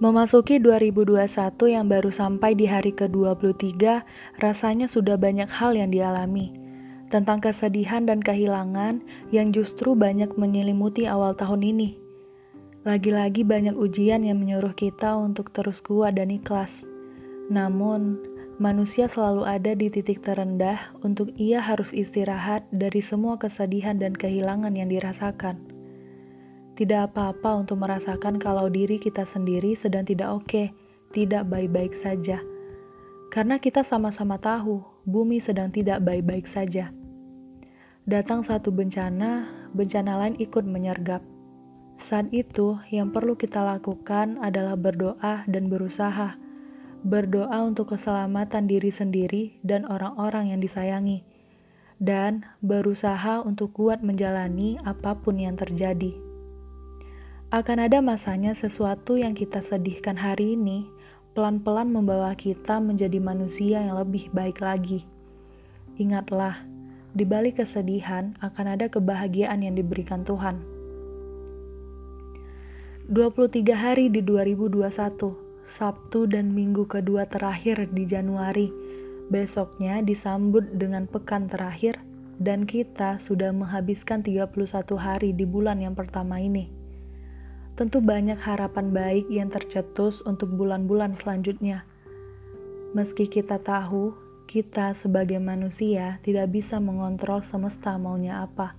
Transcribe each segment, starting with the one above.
Memasuki 2021 yang baru sampai di hari ke-23, rasanya sudah banyak hal yang dialami. Tentang kesedihan dan kehilangan yang justru banyak menyelimuti awal tahun ini. Lagi-lagi banyak ujian yang menyuruh kita untuk terus kuat dan ikhlas. Namun, manusia selalu ada di titik terendah untuk ia harus istirahat dari semua kesedihan dan kehilangan yang dirasakan. Tidak apa-apa untuk merasakan kalau diri kita sendiri sedang tidak oke, tidak baik-baik saja. Karena kita sama-sama tahu bumi sedang tidak baik-baik saja. Datang satu bencana, bencana lain ikut menyergap. Saat itu, yang perlu kita lakukan adalah berdoa dan berusaha. Berdoa untuk keselamatan diri sendiri dan orang-orang yang disayangi, dan berusaha untuk kuat menjalani apa pun yang terjadi. Akan ada masanya sesuatu yang kita sedihkan hari ini pelan-pelan membawa kita menjadi manusia yang lebih baik lagi. Ingatlah, di balik kesedihan akan ada kebahagiaan yang diberikan Tuhan. 23 hari di 2021, Sabtu dan Minggu kedua terakhir di Januari. Besoknya disambut dengan pekan terakhir dan kita sudah menghabiskan 31 hari di bulan yang pertama ini tentu banyak harapan baik yang tercetus untuk bulan-bulan selanjutnya. Meski kita tahu, kita sebagai manusia tidak bisa mengontrol semesta maunya apa.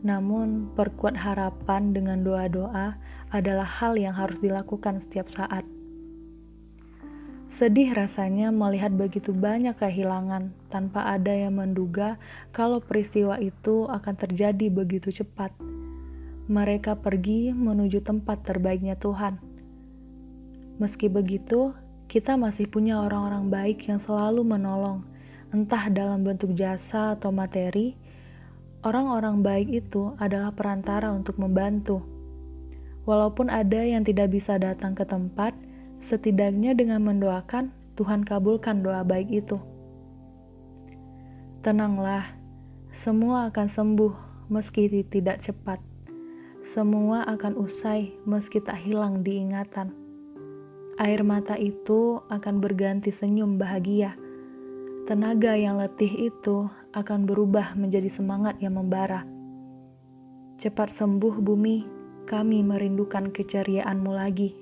Namun, perkuat harapan dengan doa-doa adalah hal yang harus dilakukan setiap saat. Sedih rasanya melihat begitu banyak kehilangan tanpa ada yang menduga kalau peristiwa itu akan terjadi begitu cepat mereka pergi menuju tempat terbaiknya Tuhan. Meski begitu, kita masih punya orang-orang baik yang selalu menolong, entah dalam bentuk jasa atau materi. Orang-orang baik itu adalah perantara untuk membantu. Walaupun ada yang tidak bisa datang ke tempat, setidaknya dengan mendoakan, Tuhan kabulkan doa baik itu. Tenanglah, semua akan sembuh meski tidak cepat. Semua akan usai meski tak hilang diingatan. Air mata itu akan berganti senyum bahagia. Tenaga yang letih itu akan berubah menjadi semangat yang membara. Cepat sembuh bumi, kami merindukan keceriaanmu lagi.